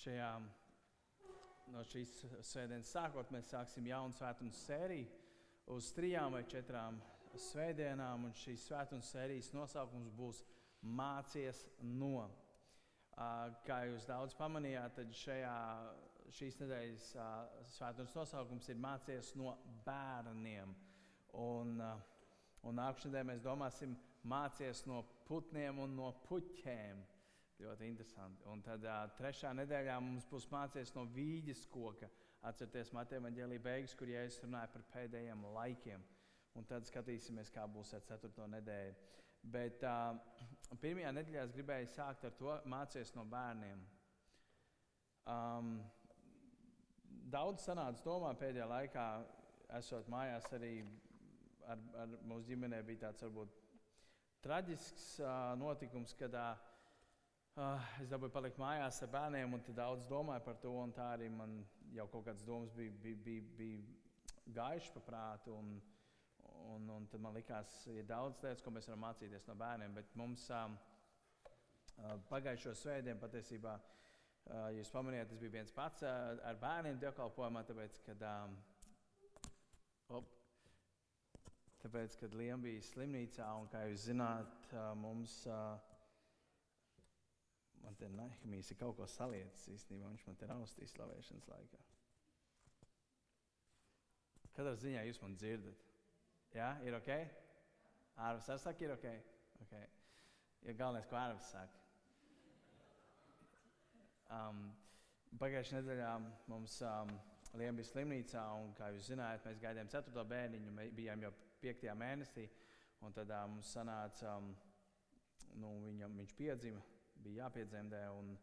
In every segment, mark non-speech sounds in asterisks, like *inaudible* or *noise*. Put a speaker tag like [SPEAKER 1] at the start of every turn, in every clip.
[SPEAKER 1] šajā, no šīs svētdienas sākot, mēs sāksim jaunu svētdienas sēriju uz trijām vai četrām svētdienām. Un šīs svētdienas sērijas nosaukums būs Mācies no. Kā jūs daudz pamanījāt, tad šajā, šīs nedēļas svētdienas nosaukums ir Mācies no bērniem. Un, un nākamā nedēļa mēs domāsim, mācies no putniem un no puķēm. Ļoti interesanti. Un tad uh, trešā nedēļā mums būs mācīties no vīģes koka. Atcerieties, Mateja Vangelija beigas, kur Jēzus runāja par pēdējiem laikiem. Un tad skatīsimies, kā būs ar ceturto nedēļu. Bet uh, pirmajā nedēļā es gribēju sākt ar to mācīties no bērniem. Um, daudz sanāca domā pēdējā laikā, esot mājās arī ar, ar mūsu ģimenē, bija tāds varbūt traģisks uh, notikums, kad uh, Uh, es dabūju palikt mājās ar bērniem, un daudz domāju par to. Tā arī man jau kaut kādas domas bija, bija, bija, bija gaišas pa prātu. Un, un, un tad man likās, ir daudz lietas, ko mēs varam mācīties no bērniem. Bet mums um, uh, pagājušo svētdienu patiesībā, uh, jūs pamanījāt, tas bija viens pats uh, ar bērniem dievkalpojumā, tāpēc, kad, um, op, tāpēc, kad Liam bija slimnīcā un, kā jūs zināt, uh, mums. Uh, Man te Nehemijas ir kaut ko salietis īstenībā. Viņš man te raustīs slavēšanas laikā. Katrā ziņā jūs man dzirdat. Jā, ir ok? Ārvis arī saka, ir ok. okay. Ja galvenais, ko ārvis saka. Um, Pagājušajā nedēļā mums um, Liela bija slimnīcā, un, kā jūs zināt, mēs gaidījām 4. bērniņu, mēs bijām jau 5. mēnesī. Tad uh, mums sanāca, um, nu, viņam, viņš piedzima bija jāpiedzemdē, un,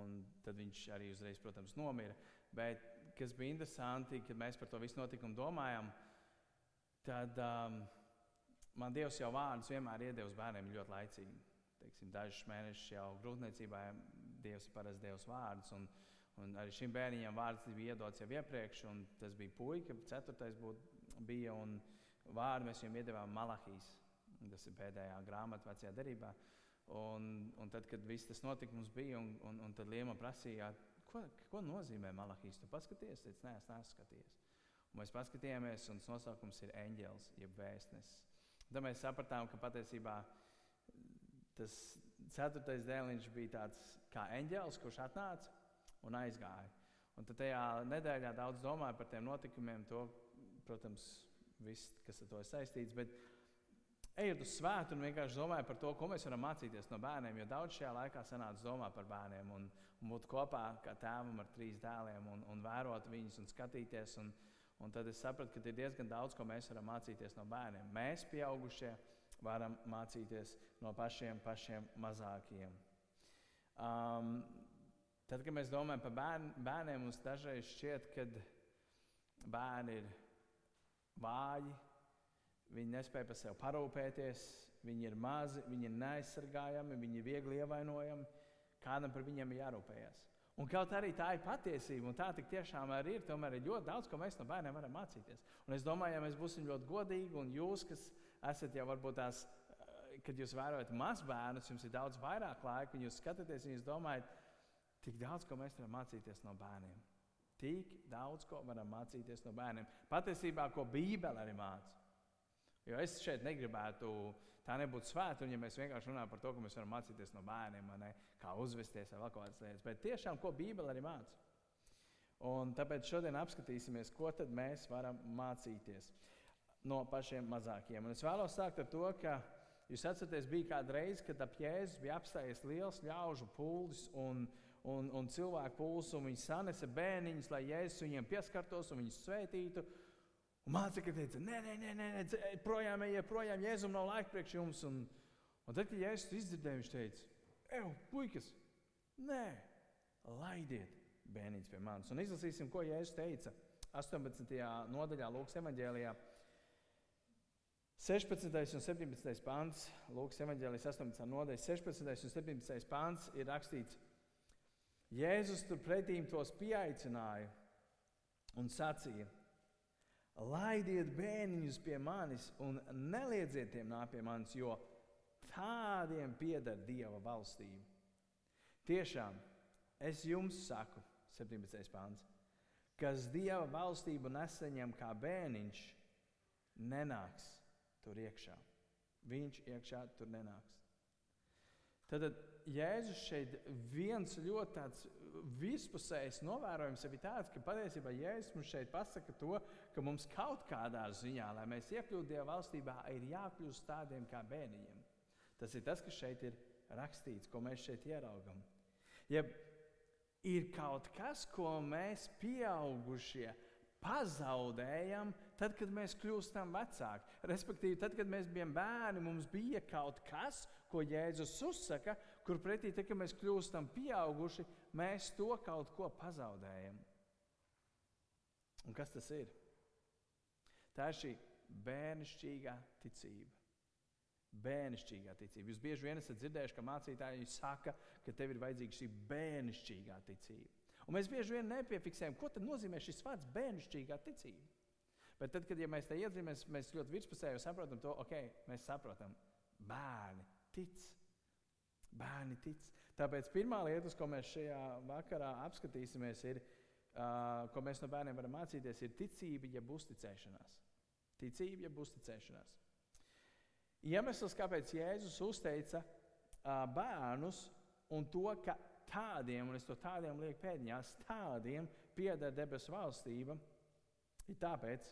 [SPEAKER 1] un tad viņš arī uzreiz, protams, nomira. Bet kas bija interesanti, kad mēs par to visu notikumu domājam, tad um, man Dievs jau vārdus vienmēr iedevis bērniem ļoti laicīgi. Teiksim, dažus mēnešus jau grūtniecībā Dievs ir parasti devis vārdus. Un, un arī šim bērnam vārds bija iedots jau iepriekš, un tas bija puika, ceturtais būt, bija. Vārdu mēs viņam iedevām Malahijas. Tas ir pēdējā grāmata vecajā derībā. Uh, Un, un tad, kad viss tas notikums bija, un, un, un tad Liema prasīja, ko, ko nozīmē malahīs, tu paskaties, es neesmu, neesmu skatījies. Un mēs paskatījāmies, un tas nosaukums ir eņģēlis, jeb vēstnesis. Tad mēs sapratām, ka patiesībā tas ceturtais dēliņš bija tāds kā eņģēlis, kurš atnāca un aizgāja. Un tad tajā nedēļā daudz domāju par tiem notikumiem, to, protams, viss, kas ar to ir saistīts. Bet Ejot uz svētu un vienkārši domāju par to, ko mēs varam mācīties no bērniem. Jo daudz šajā laikā sanāca domāt par bērniem un, un būt kopā kā tēvam ar trīs dēliem un, un vērot viņus un skatīties. Un, un tad es sapratu, ka ir diezgan daudz, ko mēs varam mācīties no bērniem. Mēs, pieaugušie, varam mācīties no pašiem, pašiem mazākajiem. Um, tad, kad mēs domājam par bērn, bērniem, mums dažreiz šķiet, ka bērni ir vāji Viņi nespēja par sevi parūpēties, viņi ir mazi, viņi ir neaizsargājami, viņi ir viegli ievainojami. Kādam par viņiem ir jārūpējas. Un kaut arī tā ir patiesība, un tā tiešām arī ir. Tomēr ir ļoti daudz, ko mēs no bērniem varam mācīties. Un es domāju, ja mēs būsim ļoti godīgi, un jūs, kas esat jau varbūt tās, eh, kad jūs vērojat mazbērnus, jums ir daudz vairāk laika, un jūs skatāties, un jūs domājat, tik daudz, ko mēs varam mācīties no bērniem. Tik daudz, ko varam mācīties no bērniem. Patiesībā, ko Bībele arī māca. Jo es šeit negribētu, tā nebūtu svēta, ja mēs vienkārši runājam par to, ko mēs varam mācīties no bērniem, ne, kā uzvesties vai vēl kādas lietas. Bet tiešām, ko Bībele arī māca. Un tāpēc šodien apskatīsimies, ko tad mēs varam mācīties no pašiem mazākiem. Un es vēlos sākt ar to, ka jūs atceraties, bija kāda reize, kad ap Jēzus bija apstājies liels ļaužu pūlis un, un, un cilvēku pūlis, un viņi sanesa bērniņus, lai Jēzus viņiem pieskartos un viņus svētītu. Un mācekļi teica, nē, nē, nē, nē, nē projām, ejiet projām, Jēzum nav laika priekš jums. Un, un tad, kad Jēzus izdzirdēja, viņš teica, ej, puikas, nē, laidiet bērniņus pie manis. Un izlasīsim, ko Jēzus teica 18. nodaļā Lūkas evanģēlijā. 16. un 17. pāns, Lūkas evanģēlijas 18. nodaļa, 16. un 17. pāns ir rakstīts, Jēzus tur pretīm tos pieaicināja un sacīja: Laidiet bērniņus pie manis un neliedziet tiem nākt pie manis, jo tādiem pieder Dieva valstība. Tiešām, es jums saku, 17. pāns, kas dieva valstību nesaņem kā bērniņš, nenāks tur iekšā. Viņš iekšā tur nenāks. Tad Jēzus šeit viens ļoti tāds virspusējs novērojums ir tāds, ka patiesībā Jēzus mums šeit pasaka to, ka mums kaut kādā ziņā, lai mēs iekļūtu Dieva valstībā, ir jākļūst tādiem kā bērniņiem. Tas ir tas, kas šeit ir rakstīts, ko mēs šeit ieraugam. Ja ir kaut kas, ko mēs pieaugušie pazaudējam, tad, kad mēs kļūstam vecāki. Respektīvi, tad, kad mēs bijām bērni, mums bija kaut kas, ko Jēzus uzsaka, kur pretī, tad, kad mēs kļūstam pieauguši, mēs to kaut ko pazaudējam. Un kas tas ir? Tā ir šī bērnišķīgā ticība. Bērnišķīgā ticība. Jūs bieži vien esat dzirdējuši, ka mācītāji saka, ka tev ir vajadzīga šī bērnišķīgā ticība. Un mēs bieži vien nepiefiksējam, ko nozīmē šis vārds bērnišķīgā ticība. Bet tad, kad ja mēs te iedzīvamies, mēs ļoti virspusēji saprotam to, ok, mēs saprotam, bērni tic. Bērni tic. Tāpēc pirmā lieta, ko mēs šajā vakarā apskatīsimies, ir, ko mēs no bērniem varam mācīties, ir ticība, jeb uzticēšanās. Ticība, jeb uzticēšanās. Iemesls, kāpēc Jēzus uzteica bērnus un to, ka tādiem, un es to tādiem lieku pēdiņās, tādiem pieder debesu valstība, ir tāpēc,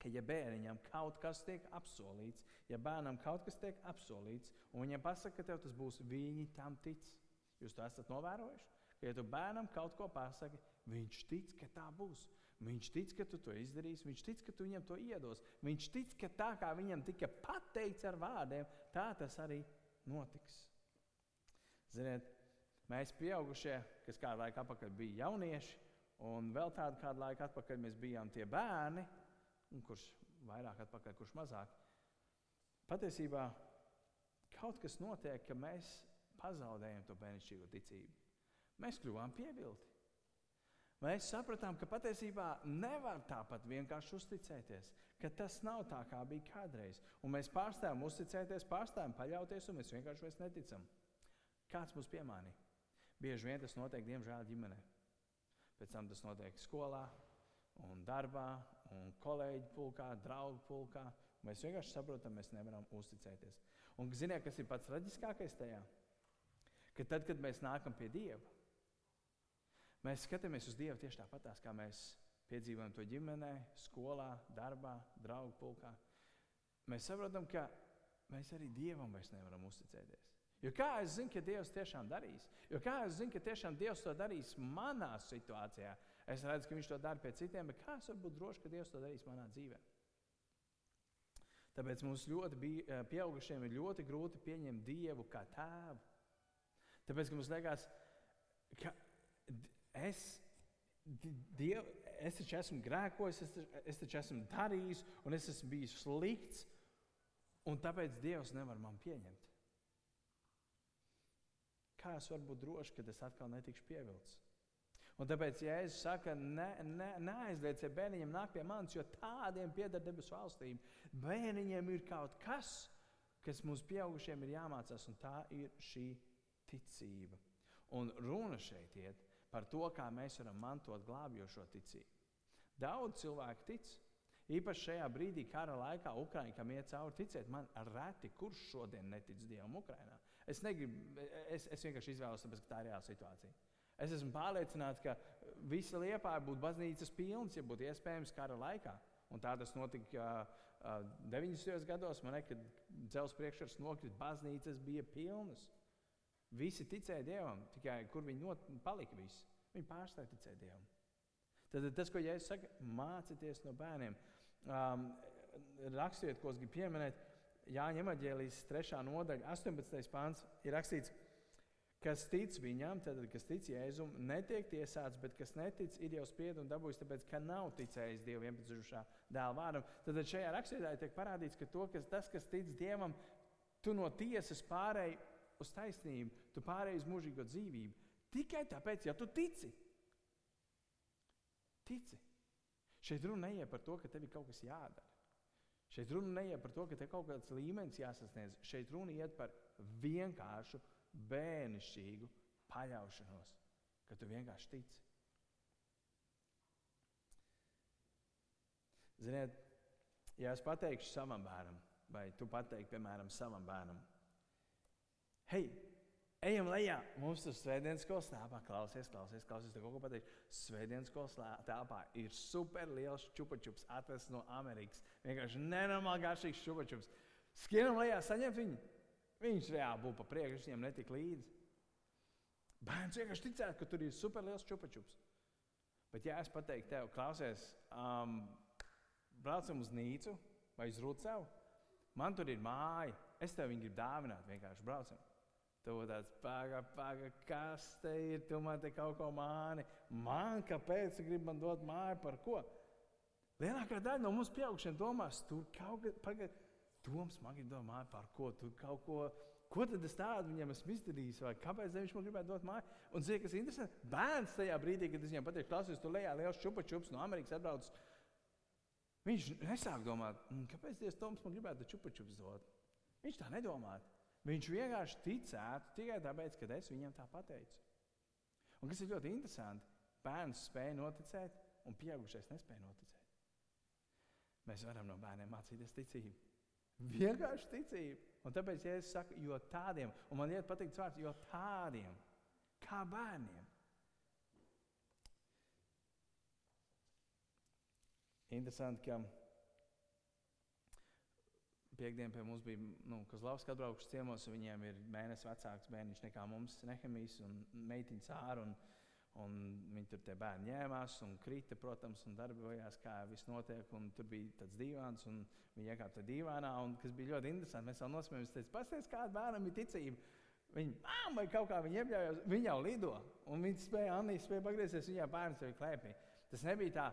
[SPEAKER 1] ka, ja bērniņam kaut kas tiek apsolīts, ja bērnam kaut kas tiek apsolīts, un viņam pasaka, ka tev tas būs, viņi tam tic. Jūs to esat novērojuši? Ka, ja tu bērnam kaut ko pasaki, viņš tic, ka tā būs. Viņš tic, ka tu to izdarīsi, viņš tic, ka tu viņam to iedos. Viņš tic, ka tā kā viņam tika pateikts ar vārdiem, tā tas arī notiks. Ziniet, Mēs, pieaugušie, kas kādu laiku atpakaļ bija jaunieši, un vēl tādu kādu laiku atpakaļ mēs bijām tie bērni, kurš vairāk atpakaļ, kurš mazāk. Patiesībā kaut kas notiek, ka mēs pazaudējam to bērnišķīgo ticību. Mēs kļuvām pievilti. Mēs sapratām, ka patiesībā nevar tāpat vienkārši uzticēties, ka tas nav tā, kā bija kādreiz. Un mēs pārstājām uzticēties, pārstājām paļauties, un mēs vienkārši vairs neticam. Kāds mūs piemānīja? Bieži vien tas notiek, diemžēl, ģimenē. Pēc tam tas notiek skolā, un darbā, un kolēģi pulkā, draugu pulkā. Mēs vienkārši saprotam, mēs nevaram uzticēties. Un ziniet, kas ir pats traģiskākais tajā? Ka tad, kad mēs nākam pie Dieva, mēs skatāmies uz Dievu tieši tāpat, kā mēs piedzīvojam to ģimenē, skolā, darbā, draugu pulkā. Mēs saprotam, ka mēs arī Dievam vairs nevaram uzticēties. Jo kā es zinu, ka Dievs tiešām darīs? Jo kā es zinu, ka tiešām Dievs to darīs manā situācijā? Es redzu, ka Viņš to dara pie citiem, bet kā es varu būt drošs, ka Dievs to darīs manā dzīvē? Tāpēc mums ļoti bija, eh, pieaugušiem ir ļoti grūti pieņemt Dievu kā tēvu. Tāpēc mums liekas, ka es, diev, es taču esmu grēkojis, es taču, es taču esmu darījis, un es esmu bijis slikts, un tāpēc Dievs nevar man pieņemt. Kā es varu būt drošs, ka es atkal netikšu pievilcis? Un tāpēc Jēzus saka, ne, ne, neaizlieciet bērniņiem nākt pie manis, jo tādiem pieder debesu valstība. Bērniņiem ir kaut kas, kas mums pieaugušiem ir jāmācās, un tā ir šī ticība. Un runa šeit iet par to, kā mēs varam mantot glābjošo ticību. Daudz cilvēku tic. Īpaši šajā brīdī, kara laikā, Ukraiņā, kam iet cauri, ticiet man, reti kurš šodien netic Dievam Ukraiņā. Es, negribu, es, es vienkārši izvēlos, tāpēc, ka tā ir reāla situācija. Es esmu pārliecināts, ka visa liepā būtu baznīcas pilns, ja būtu iespējams kara laikā. Un tā tas notika uh, 90. gados, man liekas, kad dzelzceļa priekšstats nokrita, baznīcas bija pilnas. Visi ticēja Dievam, tikai kur viņi not, palika visi. Viņi pārstāja ticēt Dievam. Tad tas, ko Jēzus saka, mācieties no bērniem. Um, rakstiet, ko es gribu pieminēt, Jāņa Emaģēlijas 3. nodaļa, 18. pāns ir rakstīts, kas tic viņam, tad, kas tic Jēzum, netiek tiesāts, bet kas netic, ir jau spriedumu dabūjis, tāpēc, ka nav ticējis Dieva vienpatzušā dēla vārdam. Tad šajā rakstībā tiek parādīts, ka to, kas, tas, kas tic Dievam, tu no tiesas pārēji uz taisnību, tu pārēji uz mūžīgo dzīvību. Tikai tāpēc, ja tu tici. Tici. Šeit runa neiet par to, ka tev ir kaut kas jādara. Šeit runa neiet par to, ka te kaut kāds līmenis jāsasniedz. Šeit runa iet par vienkāršu, bērnišķīgu paļaušanos ka tu vienkārši tici. Ziniet, ja es pateikšu savam bērnam, vai tu pateiksi, piemēram, savam bērnam, hei, ejam lejā, mums tur svētdienas skolas telpā, klausies, klausies, klausies, te kaut ko pateikšu. Svētdienas skolas telpā ir super liels čupačups, atvests no Amerikas. Vienkārši nenormāli garšīgs čupačups. Skrienam lejā, saņemt viņu. Viņš reāli būtu pa priekšu, viņam netika līdzi. Bērns vienkārši ticētu, ka tur ir super liels čupačups. Bet, ja es pateiktu tev, klausies, um, braucam uz Nīcu vai uz Rucavu. Man tur ir māja. Es tev viņu gribu dāvināt. Vienkārši braucam. Tu tāds pagaidi, pagaidi, kas te ir? Tu man te kaut ko māni. Man kāpēc tu gribi man dot māju par ko? Lielākā daļa no mums pieaugušiem domās, tur kaut kas, pagaidi, Toms man grib dot māju par ko? Tu kaut ko. Ko tad es tādu viņam esmu izdarījis, vai kāpēc viņš man gribētu dot māju? Un, zini, kas ir interesanti? Bērns tajā brīdī, kad es viņam pateicu, klausies, tu lejā liels čupa čups no Amerikas atbraucis Viņš nesāk domāt, mm, kāpēc Dievs Toms man gribētu čupačups dot. Viņš tā nedomātu. Viņš vienkārši ticētu tikai tāpēc, ka es viņam tā pateicu. Un kas ir ļoti interesanti, bērns spēja noticēt, un pieaugušais nespēja noticēt. Mēs varam no bērniem mācīties ticību. Vienkārši ticību. Un tāpēc, ja es saku, jo tādiem, un man iet patīk vārds, jo tādiem, kā bērniem, Interesanti, ka piekdienā pie mums bija nu, Kazlavska atbraukuši ciemos, un viņiem ir mēnesis vecāks bērniņš nekā mums, Nehemijs un meitiņa cāra. Un, un viņi tur tie bērni ņēmās un krita, protams, un darbojās, kā viss notiek. Tur bija tāds divāns, un viņi iekāpa tajā divānā, un kas bija ļoti interesanti. Mēs jau nosmējāmies, teicu, paskatieties, kāda bērnam ir ticība. Viņi vai kaut kā viņi iebļaujās, viņi jau lido. Un viņi spēja, Anīs spēja pagriezties viņā bērnu sevi klēpī. Tas nebija tā,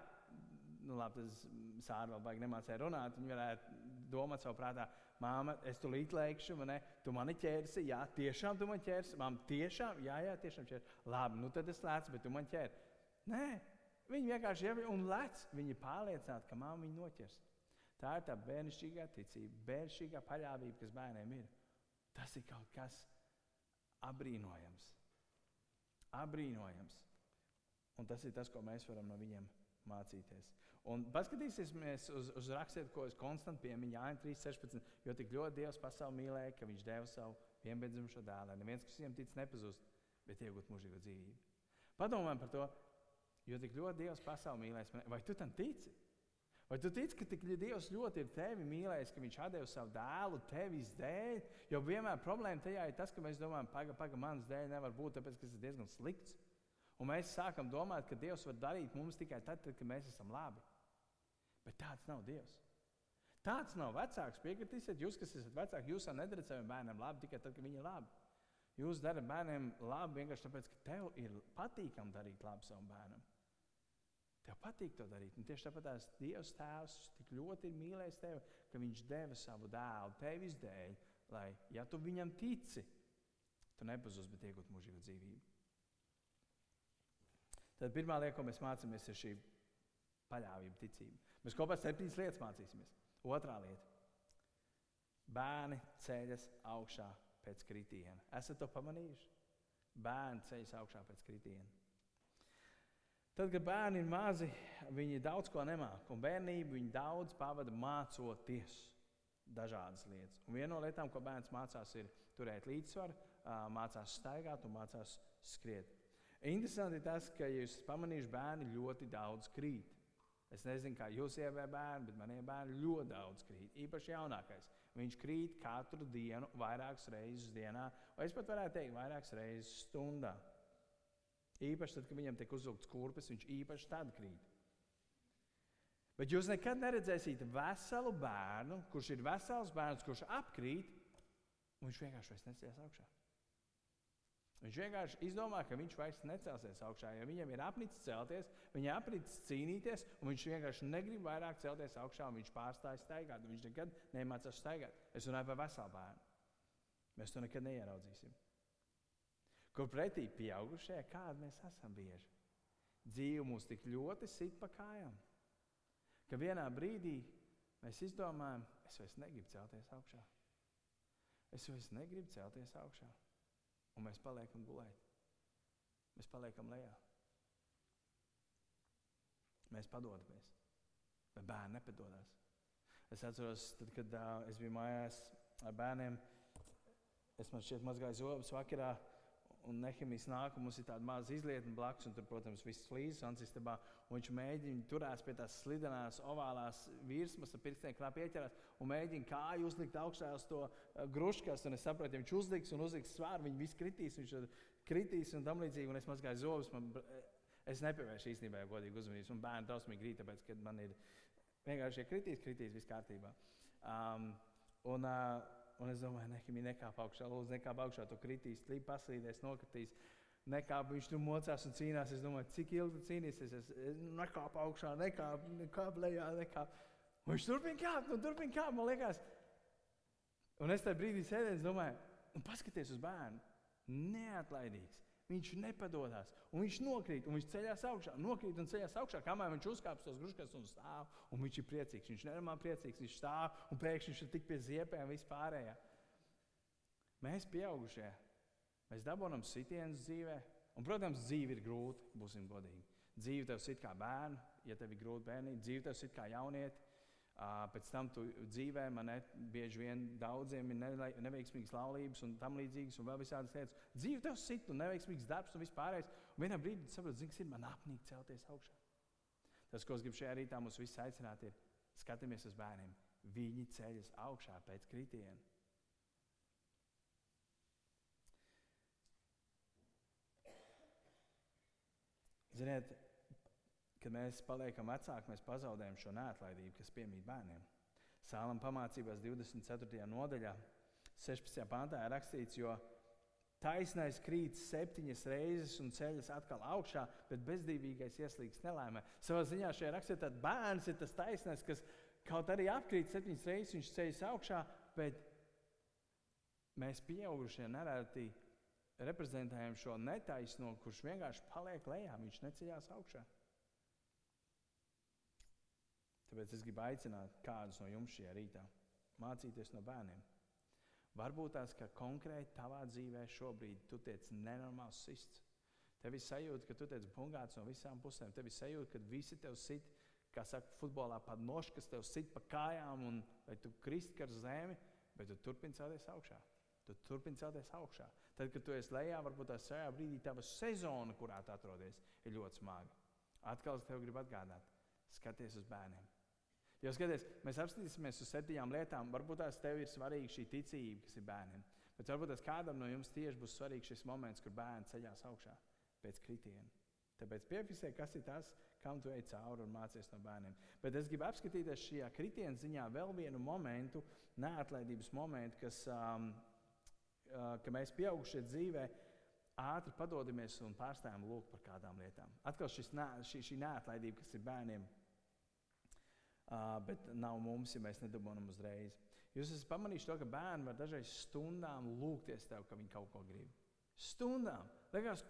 [SPEAKER 1] nu, labi, tas sāra vēl baigi nemācīja runāt. Viņa varētu domāt savā prātā, māma, es tu līdz lēkšu, man ne, tu mani ķersi, jā, tiešām tu man ķersi, māma, tiešām, jā, jā, tiešām ķersi. Labi, nu tad es lēcu, bet tu man ķer. Nē, viņi vienkārši jau un lēc, viņi ir pārliecināti, ka māma viņu noķers. Tā ir tā bērnišķīgā ticība, bērnišķīgā paļāvība, kas bērniem ir. Tas ir kaut kas apbrīnojams. Apbrīnojams. Un tas ir tas, ko mēs varam no viņiem mācīties. Un paskatīsimies uz, uz rakstiem, ko es konstanti pieminu, Jānis 3.16. Jo tik ļoti Dievs pasauli mīlēja, ka viņš deva savu vienbeidzimušo dēlu. Neviens, kas viņam tic, nepazūst, bet iegūt mūžīgo dzīvību. Padomājam par to, jo tik ļoti Dievs pasauli mīlēs. Vai tu tam tici? Vai tu tici, ka tik Dievs ļoti ir tevi mīlējis, ka Viņš atdeva savu dēlu tevis dēļ? Jo vienmēr problēma tajā ir tas, ka mēs domājam, pagaidi, paga, manas dēļ nevar būt, tāpēc ka tas ir diezgan slikts. Un mēs sākam domāt, ka Dievs var darīt mums tikai tad, tad kad mēs esam labi. Bet tāds nav Dievs. Tāds nav vecāks. Piekritīsiet, jūs, kas esat vecāki, jūs nedarat saviem bērniem labi tikai tad, kad viņi ir labi. Jūs darat bērniem labi vienkārši tāpēc, ka tev ir patīkami darīt labu savam bērnam. Tev patīk to darīt. Un tieši tāpat tās Dievs Tēvs tik ļoti ir mīlējis tevi, ka Viņš deva savu dēlu tevis dēļ, lai, ja tu viņam tici, tu nepazūsi, bet iegūtu mūžīgu dzīvību. Tad pirmā lieta, ko mēs mācāmies, ir šī paļāvība, ticība. Mēs kopā septiņas lietas mācīsimies. Otrā lieta - bērni ceļas augšā pēc kritiena. Esat to pamanījuši? Bērni ceļas augšā pēc kritiena. Tad, kad bērni ir mazi, viņi daudz ko nemāķi. Un bērnību viņi daudz pavada mācoties dažādas lietas. Un viena no lietām, ko bērns mācās, ir turēt līdzsvaru, mācās staigāt un mācās skriet. Interesanti ir tas, ka jūs pamanīsiet, bērni ļoti daudz krīt. Es nezinu, kā jūs ievērojat bērnu, bet maniem bērniem ļoti daudz krīt. Īpaši jaunākais. Viņš krīt katru dienu, vairākas reizes dienā, vai es pat varētu teikt, vairākas reizes stundā. Īpaši tad, kad viņam tiek uzvilkts kurpes, viņš īpaši tad krīt. Bet jūs nekad neredzēsiet veselu bērnu, kurš ir vesels bērns, kurš apkrīt, un viņš vienkārši nesies augšā. Viņš vienkārši izdomā, ka viņš vairs necelsies augšā. Ja viņam ir apnicis celties, viņam apnicis cīnīties, un viņš vienkārši negrib vairāk celties augšā, un viņš pārstāja staigāt. Viņš nekad nemācās staigāt. Es runāju par veselu bērnu. Mēs to nekad neieraudzīsim. Kur pretī pieaugušie, kādi mēs esam bieži. Dzīve mūs tik ļoti sit pa kājām, ka vienā brīdī mēs izdomājam, es vairs negribu celties augšā. Es vairs negribu celties augšā un mēs paliekam gulēt. Mēs paliekam lejā. Mēs padodamies. Bet bērni nepadodas. Es atceros, tad, kad uh, es biju mājās ar bērniem, es man šķiet mazgāju zobus vakarā un nehemijas nāk, un mums ir tāda maza izlietne blakus, un tur, protams, viss flīzes ancistabā, un viņš mēģina turēties pie tās slidenās, ovālās virsmas, ar pirkstiem knāp ieķerās, un mēģina kāju uzlikt augšā uz to uh, gruškas, un es saprotu, ja viņš uzliks un uzliks svāru, viņi visi kritīs, viņš kritīs un tam līdzīgi, un es mazgāju zobus. Man, es nepievēršu īstenībā godīgi uzmanības, un bērni drausmīgi grīt, tāpēc, ka man ir vienkārši ja kritīs, kritīs, viss kārtībā. Um, un, uh, Un es domāju, ne, viņi nekāp augšā, lūdzu, nekāp augšā, tu kritīs, līdz paslīdēs, nokritīs. Nekāp, viņš tur mocās un cīnās. Es domāju, cik ilgi cīnīsies. Es, es nekāp augšā, nekāp, nekāp lejā, nekāp. Un viņš turpina kāpt, un turpina kāpt, man liekas. Un es tajā brīdī sēdēju, domāju, un paskaties uz bērnu. Neatlaidīgs. Viņš nepadodas, viņš nokrīt, un viņš ceļās augšā, nokrīt un ceļās augšā, kamēr viņš uzkāpj tos grūžkas un stāv. Un viņš ir priecīgs, viņš nenormāli priecīgs, viņš stāv un pēkšņi viņš ir tik pie ziepēm vispārējā. Mēs, pieaugušie, mēs dabūjam sitienus dzīvē, un, protams, dzīve ir grūta, būsim godīgi. Dzīve tev sit kā bērnu, ja tev ir grūti bērni, dzīve tev sit kā jaunieti. Pēc tam tu dzīvē, man ne, bieži vien daudziem ir neveiksmīgas laulības un tam līdzīgas, un vēl visādas lietas. Dzīve tev sit, un neveiksmīgs darbs un vispārējais. Un vienā brīdī tu saproti, zini, ir man apnīk celties augšā. Tas, ko es gribu šajā rītā mums visus aicināt, ir skatīties uz bērniem. Viņi ceļas augšā pēc kritiena. Ziniet, Kad mēs paliekam vecāki, mēs pazaudējam šo neatlaidību, kas piemīt bērniem. Sālam pamācībās 24. nodaļā, 16. pāntā ir rakstīts, jo taisnais krīt septiņas reizes un ceļas atkal augšā, bet bezdīvīgais ieslīgs nelaimē. Savā ziņā šajā rakstā tad bērns ir tas taisnais, kas kaut arī apkrīt septiņas reizes, viņš ceļas augšā, bet mēs pieaugušie nereti reprezentējam šo netaisno, kurš vienkārši paliek lejā, viņš neceļās augšā. Tāpēc es gribu aicināt kādus no jums šajā rītā mācīties no bērniem. Varbūt tās, ka konkrēti tavā dzīvē šobrīd tu tiec nenormāls sists. Tev ir sajūta, ka tu tiec bungāts no visām pusēm. Tev ir sajūta, ka visi tev sit, kā saka, futbolā pat noši, kas tev sit pa kājām un lai tu kristi ar zemi, bet tu turpini celties augšā. Tu turpini celties augšā. Tad, kad tu esi lejā, varbūt tās šajā brīdī tava sezona, kurā tu atrodies, ir ļoti smaga. Atkal es tev gribu atgādināt, skaties uz bērniem. Jo skaties, mēs apskatīsimies uz septiņām lietām. Varbūt tās tev ir svarīga šī ticība, kas ir bērniem. Bet varbūt tas kādam no jums tieši būs svarīgs šis moments, kur bērns ceļās augšā pēc kritiena. Tāpēc piefiksē, kas ir tas, kam tu ej cauri un mācies no bērniem. Bet es gribu apskatīties šajā kritiena ziņā vēl vienu momentu, neatlaidības momentu, kas, um, uh, ka mēs pieaugušie dzīvē ātri padodamies un pārstājam lūgt par kādām lietām. Atkal šis, šī, šī neatlaidība, kas ir bērniem uh, bet nav mums, ja mēs nedabūjam uzreiz. Jūs esat pamanījuši to, ka bērni var dažreiz stundām lūgties tev, ka viņi kaut ko grib. Stundām. Liekas,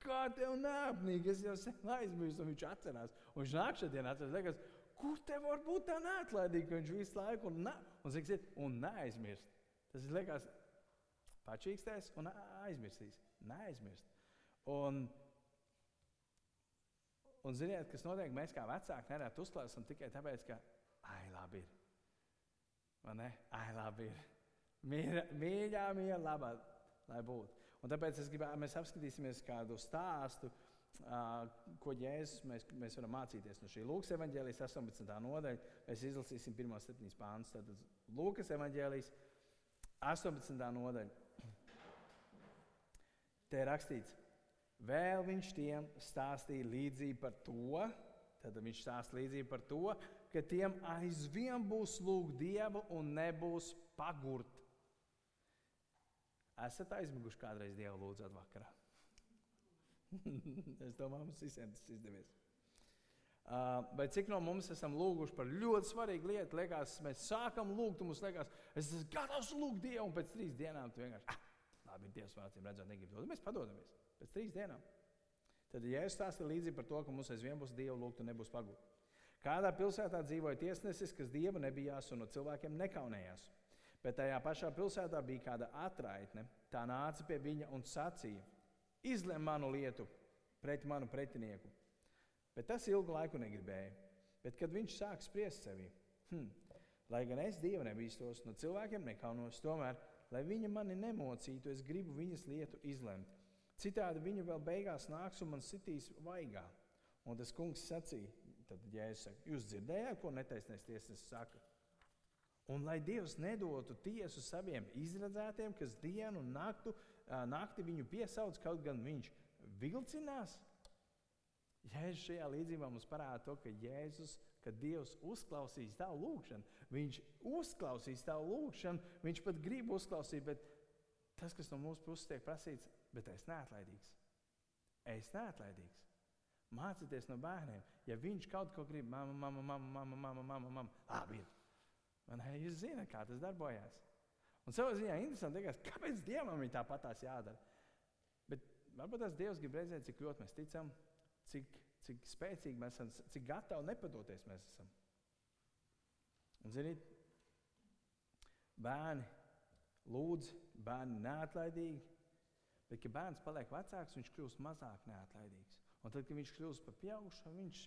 [SPEAKER 1] kā tev neapnīgi, es jau sen aizmirsu, un viņš atcerās. Un viņš nāk šodien atcerās, liekas, kur te var būt tā neatlaidīga, ka viņš visu laiku un, un, ziksiet, un neaizmirst. Tas ir liekas, pačīkstēs un aizmirsīs. Neaizmirst. Un, Un ziniet, kas notiek? Mēs kā vecāki nereti uzklausām tikai tāpēc, ka, ai, labi ir. Vai ne? Ai, labi ir. Mīļā, mīļā, mīļā labā, lai būtu. Un tāpēc gribētu, mēs apskatīsimies kādu stāstu, uh, ko Jēzus mēs, mēs varam mācīties no šī Lūkas evanģēlijas 18. nodaļa. Mēs izlasīsim pirmos septiņus pāntus. Tad Lūkas evanģēlijas 18. nodaļa. Te ir rakstīts, Vēl viņš tiem stāstīja līdzību par to, tad viņš stāsta līdzību par to, ka tiem aizvien būs lūgt dievu un nebūs pagurt. Esat aizmiguši kādreiz dievu lūdzot vakarā? *laughs* es domāju, mums visiem tas izdevies. Uh, bet cik no mums esam lūguši par ļoti svarīgu lietu? Liekas, mēs sākam lūgt, un mums liekas, es esmu gatavs lūgt Dievu, un pēc trīs dienām tu vienkārši, ah, labi, Dievs vārdsiem redzot, negribu dot. Mēs padodamies pēc trīs dienām. Tad Jēzus stāsta līdzi par to, ka mums aizvien būs Dieva lūgt un nebūs pagūt. Kādā pilsētā dzīvoja tiesnesis, kas Dievu nebijās un no cilvēkiem nekaunējās. Bet tajā pašā pilsētā bija kāda atraitne. Tā nāca pie viņa un sacīja: Izlem manu lietu, pret manu pretinieku. Bet tas ilgu laiku negribēja. Bet, kad viņš sāk spriest sevi, hm, lai gan es dievu nebīstos, no cilvēkiem nekaunos, tomēr, lai viņa mani nemocītu, es gribu viņas lietu izlemt. Citādi viņa vēl beigās nāks un man sitīs vaigā. Un tas kungs sacīja, tad Jēzus saka, jūs dzirdējāt, ko netaisnēs tiesas saka? Un lai Dievs nedotu tiesu saviem izredzētiem, kas dienu un naktu, nakti viņu piesauc, kaut gan viņš vilcinās. Jēzus šajā līdzībā mums parāda to, ka Jēzus, ka Dievs uzklausīs tavu lūgšanu. Viņš uzklausīs tavu lūgšanu, viņš pat grib uzklausīt, bet tas, kas no mūsu puses tiek prasīts, bet es neatlaidīgs. Es neatlaidīgs. Mācieties no bērniem. Ja viņš kaut ko grib, mamma, mamma, mamma, mamma, mamma, mamma, mamma. labi, Man, hei, jūs zināt, kā tas darbojas. Un savā ziņā interesanti, liekas, kāpēc Dievam ir tāpatās jādara. Bet varbūt tas Dievs grib redzēt, cik ļoti mēs ticam, cik, cik spēcīgi mēs esam, cik gatavi nepadoties mēs esam. Un, ziniet, bērni lūdz, bērni neatlaidīgi, bet, kad bērns paliek vecāks, viņš kļūst mazāk neatlaidīgs. Un tad, kad viņš kļūst par pieaugušo, viņš,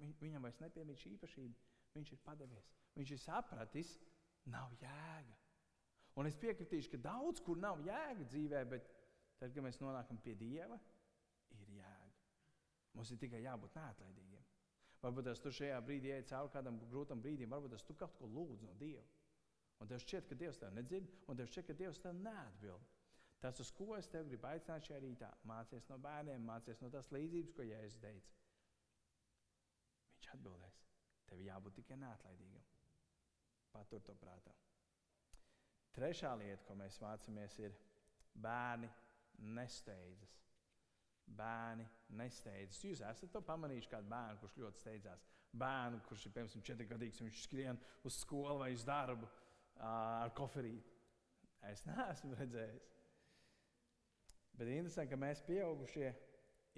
[SPEAKER 1] viņ, viņam vairs nepiemīt šī īpašība, viņš ir padevies. Viņš ir sapratis, nav jēga. Un es piekritīšu, ka daudz kur nav jēga dzīvē, bet tad, kad mēs nonākam pie Dieva, ir jēga. Mums ir tikai jābūt neatlaidīgiem. Varbūt tas tu šajā brīdī ej cauri kādam grūtam brīdim, varbūt tas tu kaut ko lūdz no Dieva. Un tev šķiet, ka Dievs tev nedzird, un tev šķiet, ka Dievs tev neatbild. Tas, uz ko es tev gribu aicināt šajā rītā, mācies no bērniem, mācies no tās līdzības, ko Jēzus teica. Viņš atbildēs. Tev jābūt tikai neatlaidīgam. Patur to prātā. Trešā lieta, ko mēs mācāmies, ir bērni nesteidzas. Bērni nesteidzas. Jūs esat to pamanījuši, kādu bērnu, kurš ļoti steidzās. Bērnu, kurš ir piemēram četri gadīgs, un viņš skrien uz skolu vai uz darbu uh, ar koferīti. Es neesmu redzējis. Bet interesanti, ka mēs pieaugušie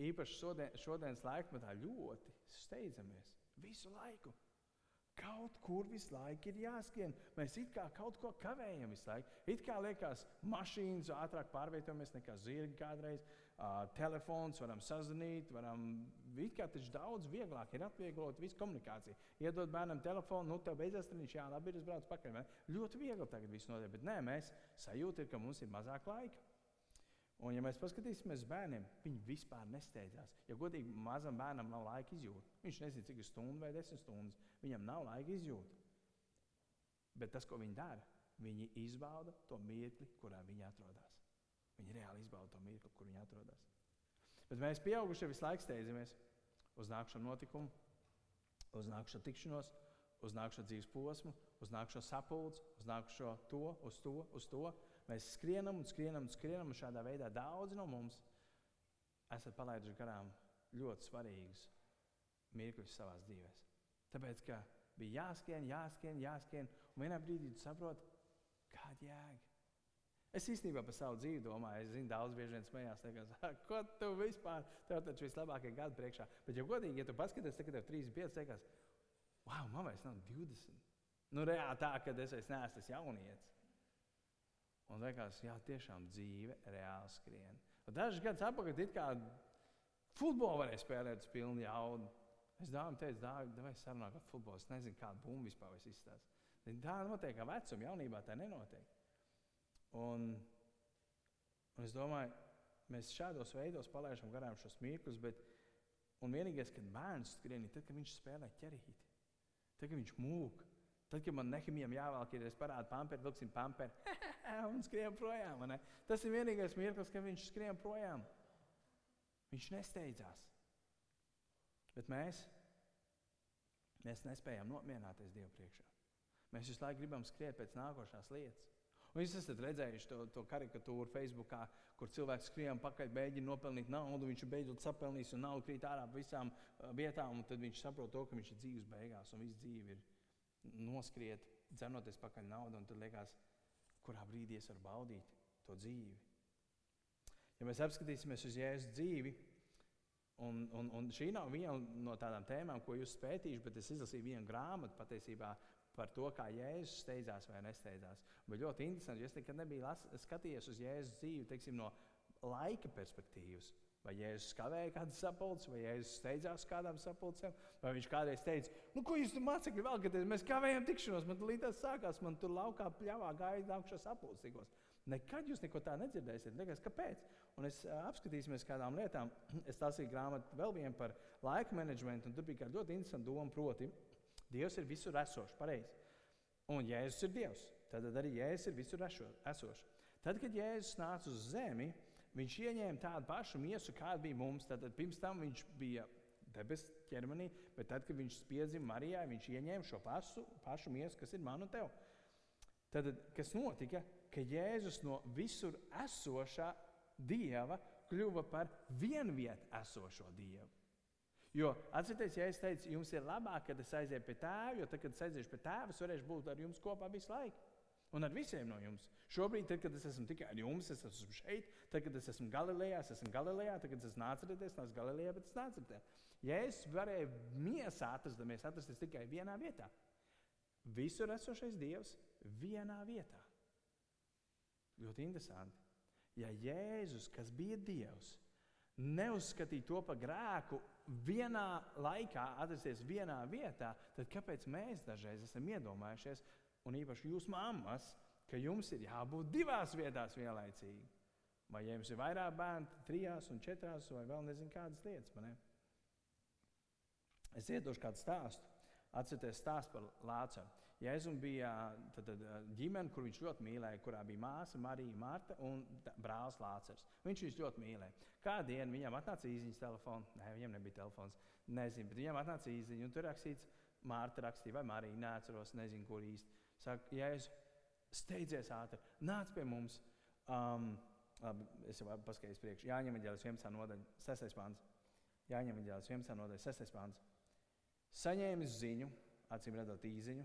[SPEAKER 1] īpaši šodien, šodienas laikmetā ļoti steidzamies visu laiku. Kaut kur visu laiku ir jāskrien. Mēs it kā kaut ko kavējam visu laiku. It kā liekas, mašīnas ātrāk pārvietojamies nekā zirgi kādreiz. Uh, telefons varam sazvanīt, varam it kā taču daudz vieglāk ir atvieglot visu komunikāciju. Iedod bērnam telefonu, nu tev beidzās treniņš, jā, labi, ir es braucu pakaļ. Ļoti viegli tagad viss notiek, bet nē, mēs sajūtam, ka mums ir mazāk laika. Un, ja mēs paskatīsimies uz bērniem, viņi vispār nesteidzās. Ja godīgi mazam bērnam nav laika izjūt, viņš nezina, cik ir stunda vai desmit stundas. Viņam nav laika izjūt. Bet tas, ko viņi dara, viņi izbauda to mirkli, kurā viņi atrodas. Viņi reāli izbauda to mirkli, kur viņi atrodas. Bet mēs, pieaugušie, visu laiku steidzamies uz nākamo notikumu, uz nākamo tikšanos, uz nākamo dzīves posmu, uz nākamo sapulci, uz nākamo to, uz to, uz to. Mēs skrienam un skrienam un skrienam, un šādā veidā daudzi no mums esat palaiduši garām ļoti svarīgus mirkļus savā dzīvē. Tāpēc, ka bija jāskrien, jāskrien, jāskrien, un vienā brīdī tu saproti, kāda jēga. Es īstenībā par savu dzīvi domāju, es zinu, daudz bieži vien smējās, teikas, ko tu vispār, tev taču vislabākie gadi priekšā. Bet, ja godīgi, ja tu paskaties, tagad tev 35, teikas, wow, man vairs nav 20. Nu, reāli tā, ka es vairs neesmu tas jaunietis. Un liekas, jā, tiešām dzīve reāli skrien. Un dažus gadus atpakaļ it kā futbolu varēja spēlēt uz pilnu jaudu. Es dāvim teicu, dāvim, vai sarunā par futbolu. Es nezinu, kāda bumba vispār izstāsta. Tā notiek kā vecuma, jaunībā tā nenotiek. Un, un es domāju, mēs šādos veidos palaidām garām šos mirklus, bet vienīgais, kad bērns skrien, ir tad, kad viņš spēlē ķerīti. Tad, kad viņš mūk, Tad, kad man nehimijam jāvelk, ir es parādu pamperi, vilksim pamperi *laughs* un skrien projām. Tas ir vienīgais mirklis, kad viņš skrien projām. Viņš nesteidzās. Bet mēs, mēs nespējam nomierināties Dievu priekšā. Mēs visu laiku gribam skriet pēc nākošās lietas. Un jūs esat redzējuši to, to karikatūru Facebook, kur cilvēks skrien pakaļ, mēģina nopelnīt naudu. Viņš beidzot sapelnīs un naudu krīt ārā pa visām uh, vietām. Tad viņš saprot, to, ka viņš ir dzīves beigās un viss dzīve ir noskriet, dzenoties pakaļ naudu, un tad liekas, kurā brīdī es varu baudīt to dzīvi. Ja mēs apskatīsimies uz Jēzus dzīvi, un, un, un šī nav viena no tādām tēmām, ko jūs pētījuši, bet es izlasīju vienu grāmatu patiesībā par to, kā Jēzus steidzās vai nesteidzās. Bet ļoti interesanti, jo es nekad nebiju las, skatījies uz Jēzus dzīvi teiksim, no laika perspektīvas. Vai Jēzus kavēja kādas sapulces, vai Jēzus steidzās kādām sapulcēm, vai viņš kādreiz teica, nu, ko jūs tur mācekļi vēlaties, mēs kavējam tikšanos, man līdz tas sākās, man tur laukā pļāvā gāja nākušās sapulcīgos. Nekad jūs neko tādu nedzirdēsiet. Nekas, kāpēc? Un es apskatīsimies kādām lietām. *clears throat* Es lasīju grāmatu vēl vienu par laika menedžmentu, un tur bija kāda ļoti interesanta doma, proti, Dievs ir visur esošs, pareizi. Un Jēzus ir Dievs. Tad arī Jēzus ir visur esošs. Tad, kad Jēzus nāca uz zemi, viņš ieņēma tādu pašu miesu, kāda bija mums. Tad pirms tam viņš bija debesu ķermenī, bet tad, kad viņš piedzima Marijai, viņš ieņēma šo pašu, pašu miesu, kas ir man un tev. Tad, kas notika? Ka Jēzus no visur esošā dieva kļuva par vienvietu esošo dievu. Jo atcerieties, ja es teicu, jums ir labāk, kad es aiziešu pie tēva, jo tad, kad es aiziešu pie tēva, es varēšu būt ar jums kopā visu laiku. Un ar visiem no jums. Šobrīd, tad, kad es esmu tikai ar jums, es esmu šeit, tad, kad es esmu Galilejā, es esmu Galilejā, tad, kad es nācu redzēt, es nācu Galilejā, bet es nācu redzēt. Ja es varēju miesā atrastamies, atrasties tikai vienā vietā, visur esošais Dievs vienā vietā. Ļoti interesanti. Ja Jēzus, kas bija Dievs, neuzskatīja to par grēku vienā laikā, atrasties vienā vietā, tad kāpēc mēs dažreiz esam iedomājušies, un īpaši jūs mammas, ka jums ir jābūt divās vietās vienlaicīgi? Vai ja jums ir vairāk bērnu, trijās un četrās, vai vēl nezinu kādas lietas? Man, es iedošu kādu stāstu. Atcerieties stāstu par Lācaru. Jēzum bija tad, tad, ģimene, kur viņš ļoti mīlēja, kurā bija māsa Marija, Marta un brālis Lācars. Viņš viņus ļoti mīlēja. Kādu dienu viņam atnāca īsiņas telefons, nē, viņam nebija telefons, nezinu, bet viņam atnāca īsiņa, un tur rakstīts, Mārta rakstīja, vai Marija, neatceros, nezinu, kur īsti. Saka, Jēzus, steidzies ātri, nāc pie mums. Um, labi, es jau paskaidroju priekšā. Jāņem ģēlis 11. nodaļa, 6. pāns. Jāņem ģēlis 11. nodaļa, 6. pāns. Saņēmis ziņu, acīm redzot īziņu,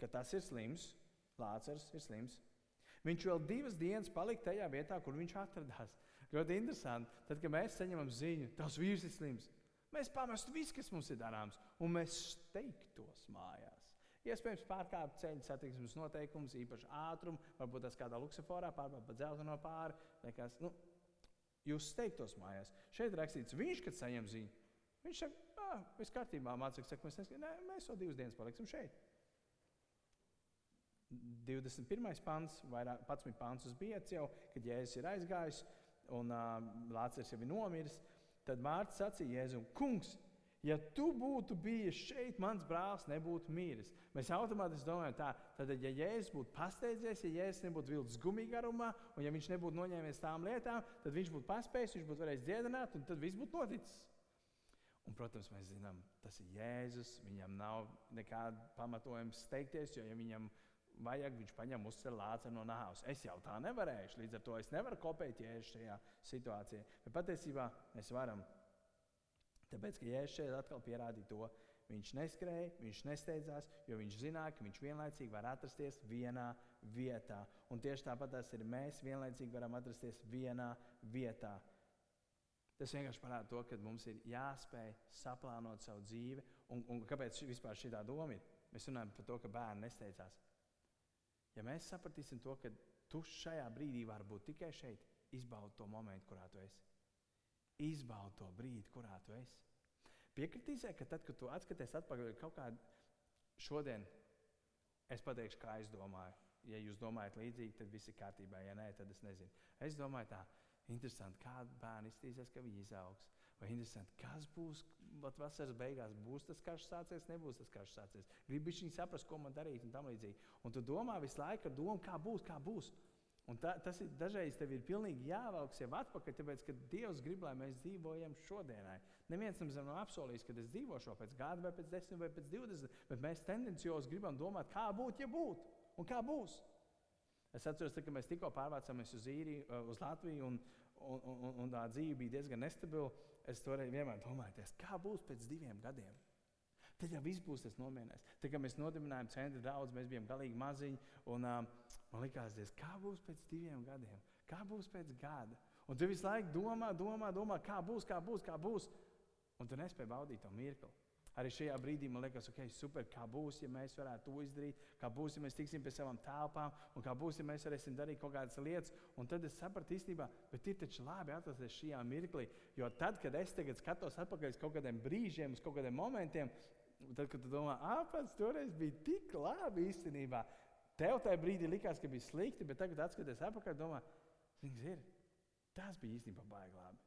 [SPEAKER 1] ka tas ir slims, Lācars ir slims. Viņš vēl divas dienas palika tajā vietā, kur viņš atradās. Ļoti interesanti. Tad, kad mēs saņemam ziņu, tas vīrs ir slims, mēs pamestu visu, kas mums ir darāms, un mēs steigtos mājās. Iespējams, pārkāpt ceļu satiksmes noteikumus, īpaši ātrumu, varbūt tas kādā luksusforā pārbauda pa dzelteno pāri. Kas, nu, jūs steigtos mājās. Šeit rakstīts, viņš, kad saņem ziņu, viņš saka, ah, viss kārtībā, mācīts, saka, mēs, neskatām, nē, mēs vēl divas dienas paliksim šeit. 21. pāns, vairāk 11 pāns uz biedrs jau, kad Jēzus ir aizgājis un uh, Lācis jau ir nomiris. Tad Mārcis sacīja Jēzum, kungs, ja tu būtu bijis šeit, mans brālis nebūtu miris. Mēs automātiski domājam, tā, tad, ja Jēzus būtu pasteidzies, ja Jēzus nebūtu vilcis gumija garumā, un ja viņš nebūtu noņēmies tām lietām, tad viņš būtu paspējis, viņš būtu varējis dziedināt, un tad viss būtu noticis. Un, protams, mēs zinām, tas ir Jēzus. Viņam nav nekāda pamatojuma steigties, jo ja viņam vajag, viņš paņem uzsver lāci no nāves. Es jau tā nevarēšu, līdz ar to es nevaru kopēt jēzu šajā situācijā. Bet patiesībā mēs varam. Tāpēc, ka jēzus šeit atkal pierādīja to, viņš neskrēja, viņš nesteidzās, jo viņš zināja, ka viņš vienlaicīgi var atrasties vienā vietā. Un tieši tāpat arī mēs vienlaicīgi varam atrasties vienā vietā. Tas vienkārši parāda to, ka mums ir jāspēj saplānot savu dzīvi. Un, un kāpēc vispār šī doma ir? Mēs runājam par to, ka bērni nesteidzās. Ja mēs sapratīsim to, ka tu šajā brīdī vari būt tikai šeit, izbaudi to momentu, kurā tu esi. Izbaudi to brīdi, kurā tu esi. Piekritīsiet, ka tad, kad tu atskaties atpakaļ kaut kādā šodien, es pateikšu, kā es domāju. Ja jūs domājat līdzīgi, tad viss ir kārtībā. Ja nē, tad es nezinu. Es domāju, tā interesanti, kāda bērna iztīsies, ka viņi izaugs. Vai interesanti, kas būs vat, vasaras beigās? Būs tas karš sācies, nebūs tas karš sācies. Gribu viņi saprast, ko man darīt un tam līdzīgi. Un tu domā visu laiku ar domu, kā būs, kā būs. Un ta, tas ir dažreiz tev ir pilnīgi jāvelk sev atpakaļ, tāpēc, ka Dievs grib, lai mēs dzīvojam šodienai. Neviens mums nav apsolījis, ka es dzīvošu pēc gada, vai pēc desmit, vai pēc divdesmit, bet mēs tendenciāli gribam domāt, kā būtu, ja būtu un kā būs. Es atceros, ka mēs tikko pārvācāmies uz īriju, uz Latviju, un, un, un, un tā dzīve bija diezgan nestabila es toreiz vienmēr domāju, kā būs pēc diviem gadiem. Tad jau viss būs tas nomierinājums. Tad, kad mēs nodibinājām centru daudz, mēs bijām galīgi maziņi. Un, um, man liekas, diez, kā būs pēc diviem gadiem, kā būs pēc gada. Un tu visu laiku domā, domā, domā, kā būs, kā būs, kā būs. Un tu nespēji baudīt to mirkli. Arī šajā brīdī man liekas, ok, super, kā būs, ja mēs varētu to izdarīt, kā būs, ja mēs tiksim pie savām telpām, un kā būs, ja mēs varēsim darīt kaut kādas lietas. Un tad es sapratu īstenībā, bet ir taču labi atrasties šajā mirklī. Jo tad, kad es tagad skatos atpakaļ uz kaut kādiem brīžiem, uz kaut kādiem momentiem, tad, kad tu domā, pats toreiz bija tik labi īstenībā. Tev tajā brīdī likās, ka bija slikti, bet tagad, skatoties atpakaļ, domā, ir, tas bija īstenībā baigi labi.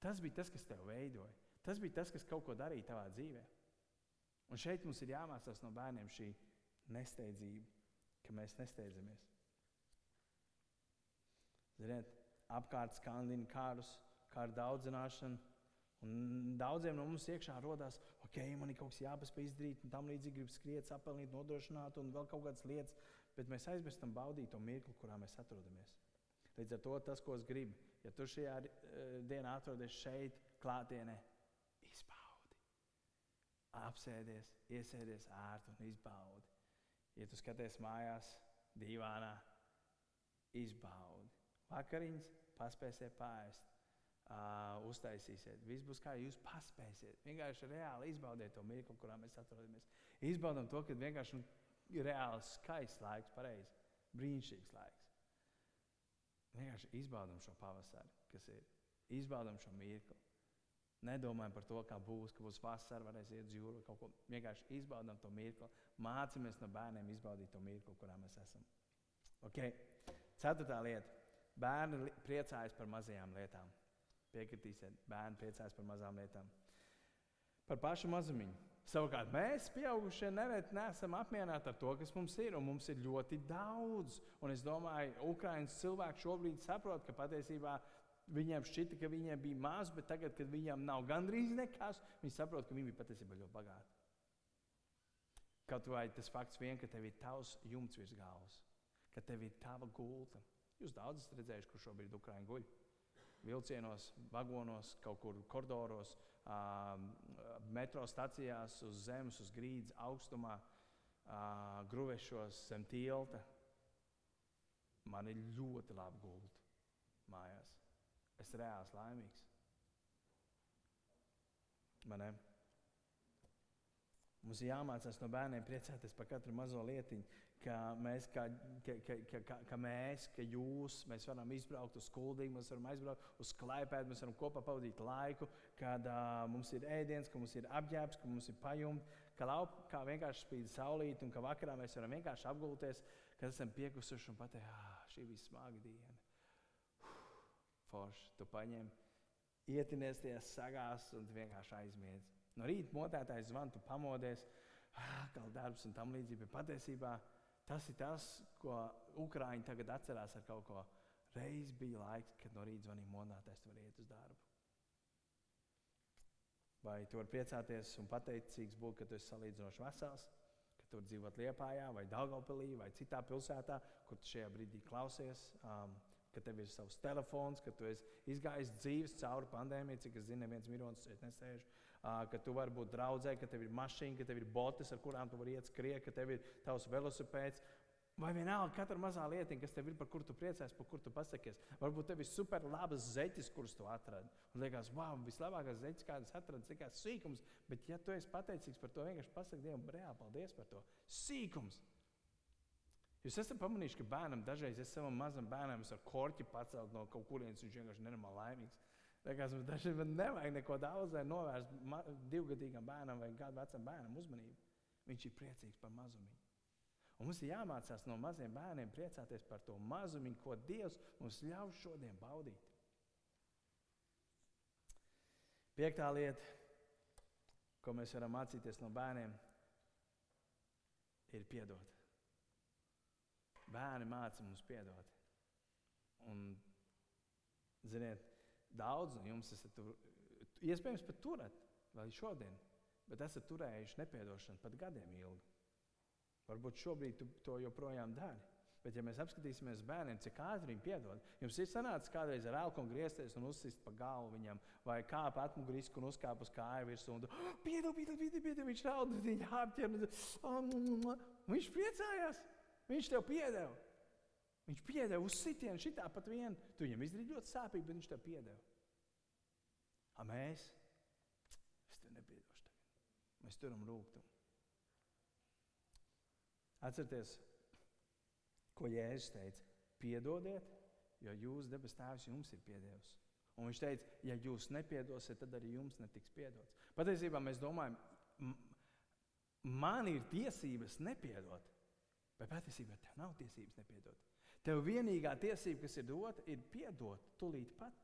[SPEAKER 1] Tas bija tas, kas tev veidoja. Tas bija tas, kas kaut ko darīja tavā dzīvē. Un šeit mums ir jāmācās no bērniem šī nesteidzība, ka mēs nesteidzamies. Ziniet, apkārt skandina kārus, kā ar daudzināšanu. Un daudziem no mums iekšā rodas, ok, man ir kaut kas jāpaspēj izdarīt, un tam līdzīgi grib skriet, apelnīt, nodrošināt, un vēl kaut kādas lietas. Bet mēs aizmirstam baudīt to mirkli, kurā mēs atrodamies. Līdz ar to tas, ko es gribu, ja tu šajā uh, dienā atrodies šeit, klātienē, apsēdies, iesēdies ērti un izbaudi. Ja tu skaties mājās, divānā, izbaudi. Vakariņas paspēsiet pāriest, uh, uztaisīsiet. Viss būs kā jūs paspēsiet. Vienkārši reāli izbaudiet to mirkli, kurā mēs atrodamies. Izbaudam to, ka vienkārši nu, ir reāls skaists laiks, pareizi, brīnišķīgs laiks. Vienkārši izbaudam šo pavasari, kas ir. Izbaudam šo mirkli. Nedomājam par to, kā būs, ka būs vasara, varēs iet uz jūru, kaut ko vienkārši izbaudām to mirkli. Mācāmies no bērniem izbaudīt to mirkli, kurā mēs esam. Okay. Ceturtā lieta. Bērni priecājas par mazajām lietām. Piekritīsiet, bērni priecājas par mazām lietām. Par pašu mazumiņu. Savukārt mēs, pieaugušie, nereti neesam apmierināti ar to, kas mums ir. Mums ir ļoti daudz. Un es domāju, ka Ukraiņas cilvēki šobrīd saprot, ka patiesībā Viņiem šķita, ka viņiem bija maz, bet tagad, kad viņiem nav gandrīz nekas, viņi saprot, ka viņi bija patiesībā ļoti bagāti. Kaut vai tas fakts, vien, ka tev ir tavs jumts virs galvas, ka tev ir tava gulta. Jūs daudz esat redzējuši, kur šobrīd Ukraiņa guļ. Vilcienos, vagonos, kaut kur koridoros, metro stacijās, uz zemes, uz grīdas, augstumā, gruvešos, zem tilta. Man ir ļoti labi gulta mājās es reāli laimīgs. Man ne? Mums ir jāmācās no bērniem priecāties par katru mazo lietiņu, ka mēs, ka, ka, ka, ka, ka, ka mēs, ka jūs, mēs varam izbraukt uz skuldīgu, mēs varam aizbraukt uz klaipēdu, mēs varam kopā pavadīt laiku, kad uh, mums ir ēdiens, ka mums ir apģērbs, ka mums ir pajumti, ka laukā vienkārši spīd saulīt un ka vakarā mēs varam vienkārši apgulties, kad esam piekusuši un pateikt, ah, šī bija smaga diena forši. Tu paņem, ietinies tajā sagās un vienkārši aizmiedz. No rīta motētājs zvan, tu pamodies, kā darbs un tam līdzīgi. Patiesībā tas ir tas, ko Ukrāņi tagad atcerās ar kaut ko. Reiz bija laiks, kad no rīta zvanīja monētājs, tu vari iet uz darbu. Vai tu vari priecāties un pateicīgs būt, ka tu esi salīdzinoši vesels, ka tu dzīvo Lietpājā, vai Dārgopilī, vai citā pilsētā, kur tu šajā brīdī klausies. Um, ka tev ir savs telefons, ka tu esi izgājis dzīves cauri pandēmijai, cik es zinu, neviens mironis šeit nesēž. Uh, ka tu vari būt draudzē, ka tev ir mašīna, ka tev ir botes, ar kurām tu vari iet skriet, ka tev ir tavs velosipēds. Vai vienalga, katra mazā lietiņa, kas tev ir, par kuru tu priecājies, par kuru tu pasakies. Varbūt tev ir super labas zeķes, kuras tu atradi. Un liekas, wow, vislabākās zeķes, kādas atradi, cik kāds sīkums. Bet, ja tu esi pateicīgs par to, vienkārši pasaki Dievam, reāli paldies par to. Sīkums! Jūs esat pamanījuši, ka bērnam dažreiz es savam mazam bērnam ar korķi pacelt no kaut kurienes, viņš vienkārši nenormāli laimīgs. Liekas, man nevajag neko daudz, lai novērstu divgadīgam bērnam vai kādu vecam bērnam uzmanību. Viņš ir priecīgs par mazumiņu. Un mums ir jāmācās no maziem bērniem priecāties par to mazumiņu, ko Dievs mums ļauj šodien baudīt. Piektā lieta, ko mēs varam mācīties no bērniem, ir piedot. Bērni māca mums piedot. Un, ziniet, daudz no jums esat tur, iespējams pat turat vēl šodien, bet esat turējuši nepiedošanu pat gadiem ilgi. Varbūt šobrīd tu to joprojām dari. Bet, ja mēs apskatīsimies bērniem, cik ātri viņi piedod, jums ir sanācis kādreiz ar elku griezties un uzsist pa galvu viņam, vai kāp atmuguriski un uzkāpt uz kāju virsmu. Un, oh, piedod, piedod, piedod, piedod, viņš raud, viņa apķer. Un, viņš priecājās. Viņš tev piedeva. Viņš piedeva uz sitienu, šitā pat vien. Tu viņam izdarīji ļoti sāpīgi, bet viņš tev piedeva. A mēs? Es tev nepiedošu tagad. Mēs turam rūkumu. Atcerieties, ko Jēzus teica. Piedodiet, jo jūs, debes Tēvs, jums ir piedevis. Un viņš teica, ja jūs nepiedosiet, tad arī jums netiks piedots. Patiesībā mēs domājam, man ir tiesības nepiedot, bet patiesībā tev nav tiesības nepiedot. Tev vienīgā tiesība, kas ir dota, ir piedot tūlīt pat.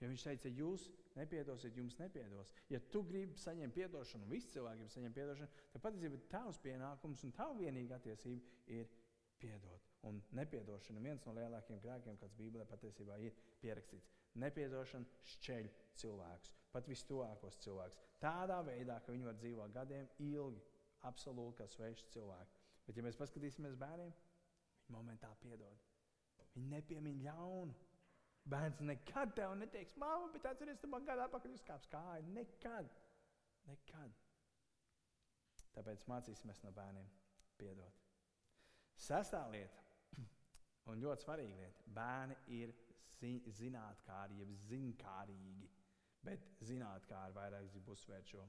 [SPEAKER 1] Jo viņš teica, ja jūs nepiedosiet, jums nepiedos. Ja tu gribi saņemt atdošanu, un visi cilvēki grib saņemt atdošanu, tad patiesībā tavs pienākums un tava vienīgā tiesība ir piedot. Un nepiedošana ir viens no lielākajiem grēkiem, kāds Bībelē patiesībā ir pierakstīts. Nepiedošana šķeļ cilvēkus, pat vistuvākos cilvēkus. Tādā veidā, ka viņi var dzīvot gadiem ilgi, absolūti kā sveši cilvēki. Bet, ja mēs paskatīsimies bērniem, viņi momentā piedod. Viņi nepiemīl ļaunu. Bērns nekad tev neteiks, māma, bet atceries, tu man gada atpakaļ uzkāps kāju. Nekad. Nekad. Tāpēc mācīsimies no bērniem piedot. Sestā lieta, *clears throat* un ļoti svarīga lieta, bērni ir zi zinātnākāri, jeb zinkārīgi. Bet zinātnākāri vairāk grib uzsvērt šo.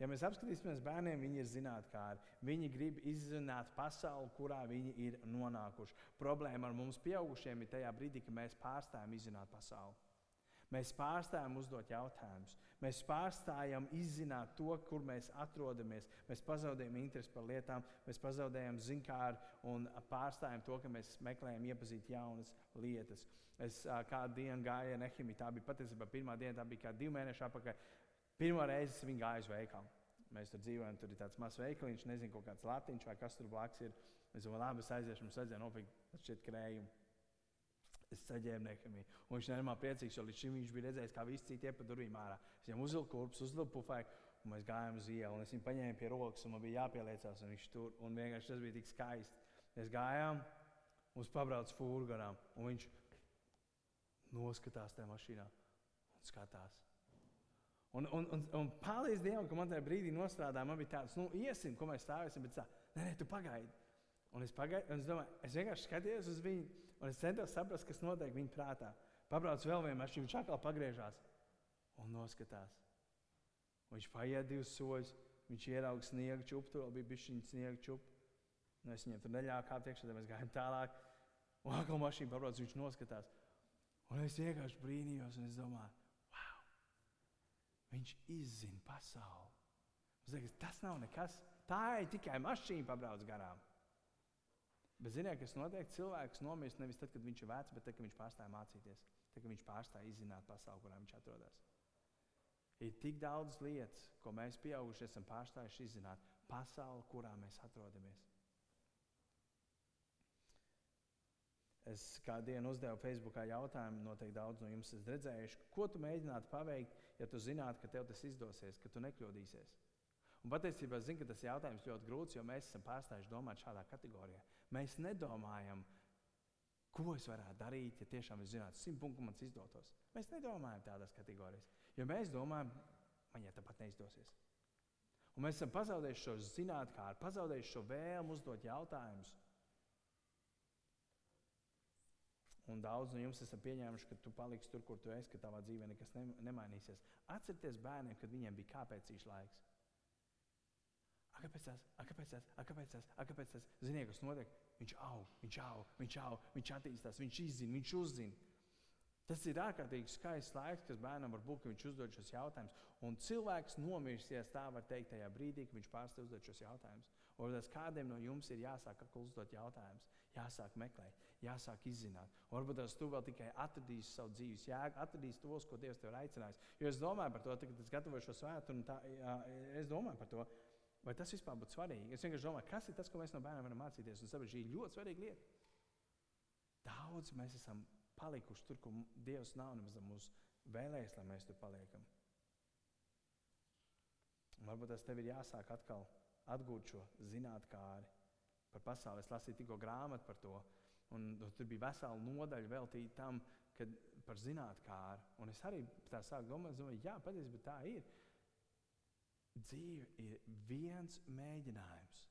[SPEAKER 1] Ja mēs apskatīsimies bērniem, viņi ir zinātnākāri. Viņi grib izzināt pasauli, kurā viņi ir nonākuši. Problēma ar mums, pieaugušiem, ir tajā brīdī, kad mēs pārstājam izzināt pasauli. Mēs pārstājam uzdot jautājumus. Mēs pārstājam izzināt to, kur mēs atrodamies. Mēs pazaudējam interesi par lietām, mēs pazaudējam zinkāru un pārstājam to, ka mēs meklējam iepazīt jaunas lietas. Es kādu dienu gāju Nehemijā. Tā bija patiesībā pirmā diena, tā bija kā divi mēneši atpakaļ. Pirmā reize viņa gāja uz veikalu. Mēs tur dzīvojam, tur ir tāds mazs veikaliņš, nezinu, kaut kāds latiņš vai kas tur blakus ir. Es domāju, labi, es aiziešu, mums vajadzēja nopirkt šķiet krējumu. Es saģēru nehemiju. Un viņš nevienmēr priecīgs, jo līdz šim viņš bija redzējis, kā visi citi iepa durvīm ārā. Es viņam uzvilku kurpes, uzvilku pufēku, un mēs gājām uz ielu. Es viņu paņēmu pie rokas, un man bija jāpieliecās, un viņš tur, un vienkārši tas bija tik skaisti. Mēs gājām, mums pabrauc fūru garām, un viņš noskatās tajā mašīnā un skatās. Un, un, un, un paldies Dievam, ka man tajā brīdī nostrādāja. Man bija tāds, nu, iesim, ko mēs stāvēsim, bet tā, nē, nē, tu pagaidi. Un es, pagaidu, un es, domāju, es vienkārši skatījos uz viņu, un es centos saprast, kas notiek viņa prātā. Pabrauc vēl vienu mašīnu, viņš atkal pagriežās un noskatās. Un viņš paiet divus soļus, viņš ieraudzīja sniega čūpu, tur bija bijis viņa sniega čūpa. Nu, es viņam tur neļāvu kāpt iekšā, tad mēs gājām tālāk. Un atkal mašīna pabrauc, viņš noskatās. Un es vienkārši brīnījos, un es domāju, Viņš izzina pasauli. Liekas, tas nav nekas. Tā ir tikai mašīna, pabrauc garām. Bet ziniet, kas notiek? Cilvēks nomirst nevis tad, kad viņš ir vecs, bet tad, kad viņš pārstāja mācīties, tad, kad viņš pārstāja izzināt pasauli, kurā viņš atrodas. Ir tik daudz lietas, ko mēs pieaugušie esam pārstājuši izzināt. Pasauli, kurā mēs atrodamies. Es kādu dienu uzdevu Facebookā jautājumu, noteikti daudz no jums esat redzējuši, ko tu mēģinātu paveikt, ja tu zinātu, ka tev tas izdosies, ka tu nekļūdīsies. Un patiesībā es zinu, ka tas jautājums ļoti grūts, jo mēs esam pārstājuši domāt šādā kategorijā. Mēs nedomājam, ko es varētu darīt, ja tiešām es zinātu, simt punktu man izdotos. Mēs nedomājam tādās kategorijās, jo mēs domājam, man jau tāpat neizdosies. Un mēs esam pazaudējuši šo zinātnē, pazaudējuši šo vēlmu uzdot jautājumus. Un daudz no jums esat pieņēmuši, ka tu paliksi tur, kur tu esi, ka tavā dzīvē nekas ne, nemainīsies. Atcerieties bērniem, kad viņiem bija kāpēcīgs laiks. Kāpēc tas? Kāpēc tas? Kāpēc tas? Kāpēc tas? Ziniet, kas notiek? Viņš aug, viņš aug, viņš aug, viņš attīstās, viņš izzina, viņš uzzina. Tas ir ārkārtīgi skaists laiks, kas bērnam var būt, ka viņš uzdod šos jautājumus. Un cilvēks nomirsies tā, var teikt, tajā brīdī, kad viņš pārstāv uzdot šos jautājumus. Un tas kādiem no jums ir jāsāk uzdot jautājumus, jāsāk meklēt, jāsāk izzināt. Un varbūt tas tu vēl tikai atradīsi savu dzīves jēgu, atradīsi tos, ko Dievs tev ir aicinājis. Jo es domāju par to, kad es gatavoju šo svētku, un es domāju par to, vai tas vispār būtu svarīgi. Es vienkārši domāju, kas ir tas, ko mēs no bērniem varam mācīties. Un saprotu, šī ir ļoti svarīga lieta. Daudz mēs esam palikuši tur, kur Dievs nav nemaz mūsu vēlējis, lai mēs tur paliekam. Un varbūt tas tev ir jāsāk atkal atgūt šo zinātnākāri par pasauli. Es lasīju tikko grāmatu par to, un tur bija vesela nodaļa veltīta tam, kad, par zinātnākāru. Un es arī tā sāku domāt, domāju, jā, patiesībā tā ir. Dzīve ir viens mēģinājums.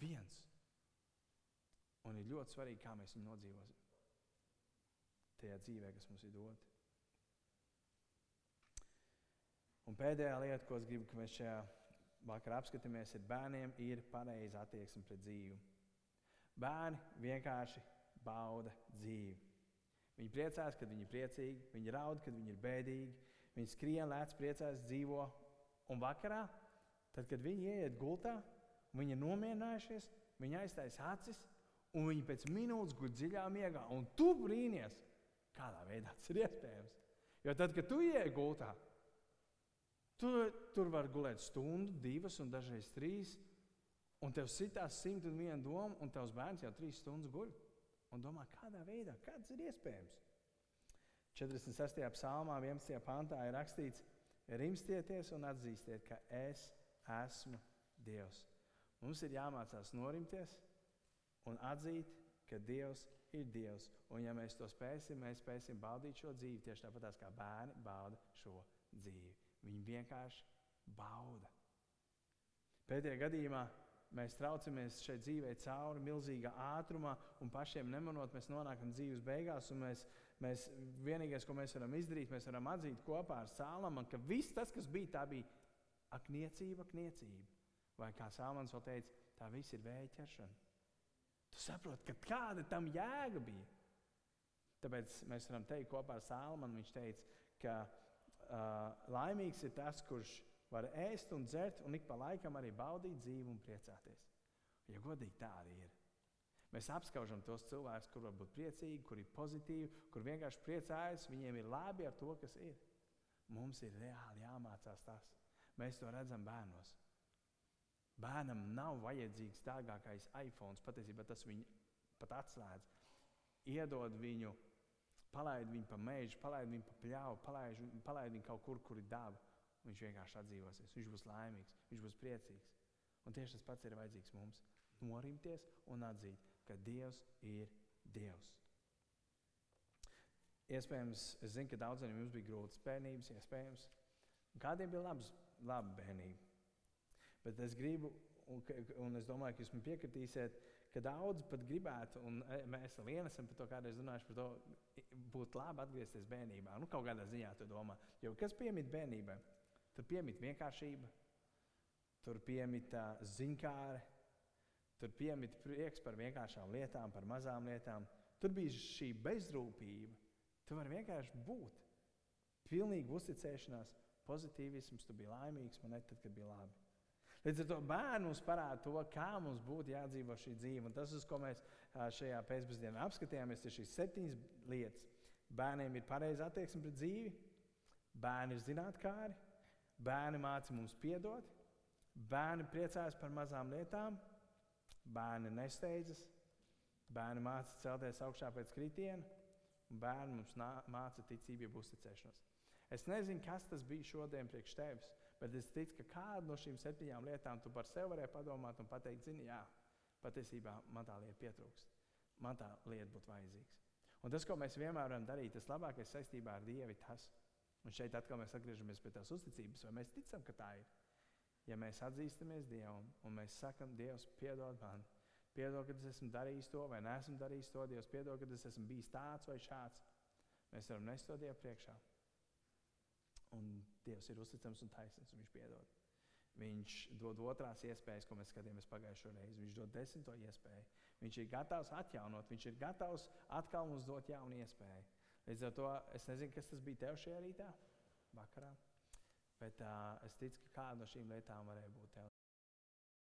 [SPEAKER 1] Viens. Un ir ļoti svarīgi, kā mēs viņu nodzīvosim. Tajā dzīvē, kas mums ir dota. Un pēdējā lieta, ko es gribu, ka mēs šajā vakar apskatāmies, ir bērniem ir pareiza attieksme pret dzīvi. Bērni vienkārši bauda dzīvi. Viņi priecās, kad viņi ir priecīgi, viņi raud, kad viņi ir bēdīgi, viņi skrien, lēc, priecās, dzīvo. Un vakarā, tad, kad viņi ieiet gultā, viņi ir nomierinājušies, viņi aiztaisa acis, un viņi pēc minūtes guļ dziļā miegā. Un tu brīnies, kādā veidā tas ir iespējams. Jo tad, kad tu ienāc gultā, tu, tur var gulēt stundu, divas un dažreiz trīs. Un tev sitās simt un viena doma, un tavs bērns jau trīs stundas guļ. Un domā, kādā veidā, kāds ir iespējams. 46. psalmā, 11. pantā ir rakstīts, rimstieties un atzīstiet, ka es esmu Dievs. Mums ir jāmācās norimties un atzīt, ka Dievs ir Dievs. Un, ja mēs to spēsim, mēs spēsim baudīt šo dzīvi tieši tāpat kā bērni bauda šo dzīvi. Viņi vienkārši bauda. Pēdējā gadījumā mēs traucamies šai dzīvē cauri milzīgā ātrumā, un pašiem nemanot, mēs nonākam dzīves beigās. Mēs, mēs vienīgais, ko mēs varam izdarīt, mēs varam atzīt kopā ar Sālamu, ka viss tas, kas bija, tā bija akniecība, akniecība. Vai kā Sāmans vēl teica, tā viss ir vēja ķeršana. Tu saproti, ka kāda tam jēga bija. Tāpēc mēs varam teikt kopā ar Sālamanu, viņš teica, ka laimīgs ir tas, kurš var ēst un dzert, un ik pa laikam arī baudīt dzīvi un priecāties. Ja godīgi tādi ir. Mēs apskaužam tos cilvēkus, kuriem var būt priecīgi, kuri ir pozitīvi, kur vienkārši priecājas, viņiem ir labi ar to, kas ir. Mums ir reāli jāmācās tas. Mēs to redzam bērnos. Bērnam nav vajadzīgs dārgākais iPhone. Patiesībā tas viņu pat atslēdz. Iedod viņu, palaid viņu pa mežu, palaid viņu pa pļauju, palaid, palaid viņu kaut kur, kur ir daba. Viņš vienkārši atdzīvosies, viņš būs laimīgs, viņš būs priecīgs. Un tieši tas pats ir vajadzīgs mums. Norimties un atzīt, ka Dievs ir Dievs. Iespējams, es zinu, ka daudziem jums bija grūtas bērnības, iespējams. Kādiem bija labs, laba bērnība. Bet es gribu, un, un es domāju, ka jūs man piekritīsiet, ka daudzi pat gribētu, un e, mēs ar vienu esam par to kādreiz runājuši, par to, būtu labi atgriezties bērnībā. Nu, kaut kādā ziņā tu domā, jo kas piemīt bērnībai? Tur piemīt vienkāršība, tur piemīt uh, ziņkāre, tur piemīt prieks par vienkāršām lietām, par mazām lietām. Tur bija šī bezrūpība. Tu vari vienkārši būt. Pilnīgi uzticēšanās, pozitīvisms, tu biji laimīgs man ne tad, kad bija labi. Līdz ar to bērnu mums parāda to, kā mums būtu jādzīvo šī dzīve. Un tas, uz ko mēs šajā pēcpusdienā apskatījāmies, ir šīs septiņas lietas. Bērniem ir pareiza attieksme pret dzīvi, bērni ir zinātnēkāri, Bērni māca mums piedot, bērni priecājas par mazām lietām, bērni nesteidzas, bērni māca celties augšā pēc kritiena, un bērni mums māca ticību, uzticēšanos. Es nezinu, kas tas bija šodien priekš tevis, bet es ticu, ka kādu no šīm septiņām lietām tu par sevi varēji padomāt un pateikt, zini, jā, patiesībā man tā lieta pietrūkst. Man tā lieta būtu vajadzīga. Un tas, ko mēs vienmēr varam darīt, tas labākais saistībā ar Dievu, tas ir Un šeit atkal mēs atgriežamies pie tās uzticības, vai mēs ticam, ka tā ir. Ja mēs atzīstamies Dievam un mēs sakam, Dievs, piedod man, piedod, ka es esmu darījis to vai neesmu darījis to, Dievs, piedod, ka es esmu bijis tāds vai šāds, mēs varam nest to Dievu priekšā. Un Dievs ir uzticams un taisnīgs, un Viņš piedod. Viņš dod otrās iespējas, ko mēs skatījāmies pagājušo reizi. Viņš dod desmito iespēju. Viņš ir gatavs atjaunot, viņš ir gatavs atkal mums dot jaunu iespēju. Līdz ar to es nezinu, kas tas bija tev šajā rītā, vakarā. Bet uh, es ticu, ka kāda no šīm lietām varēja būt tev.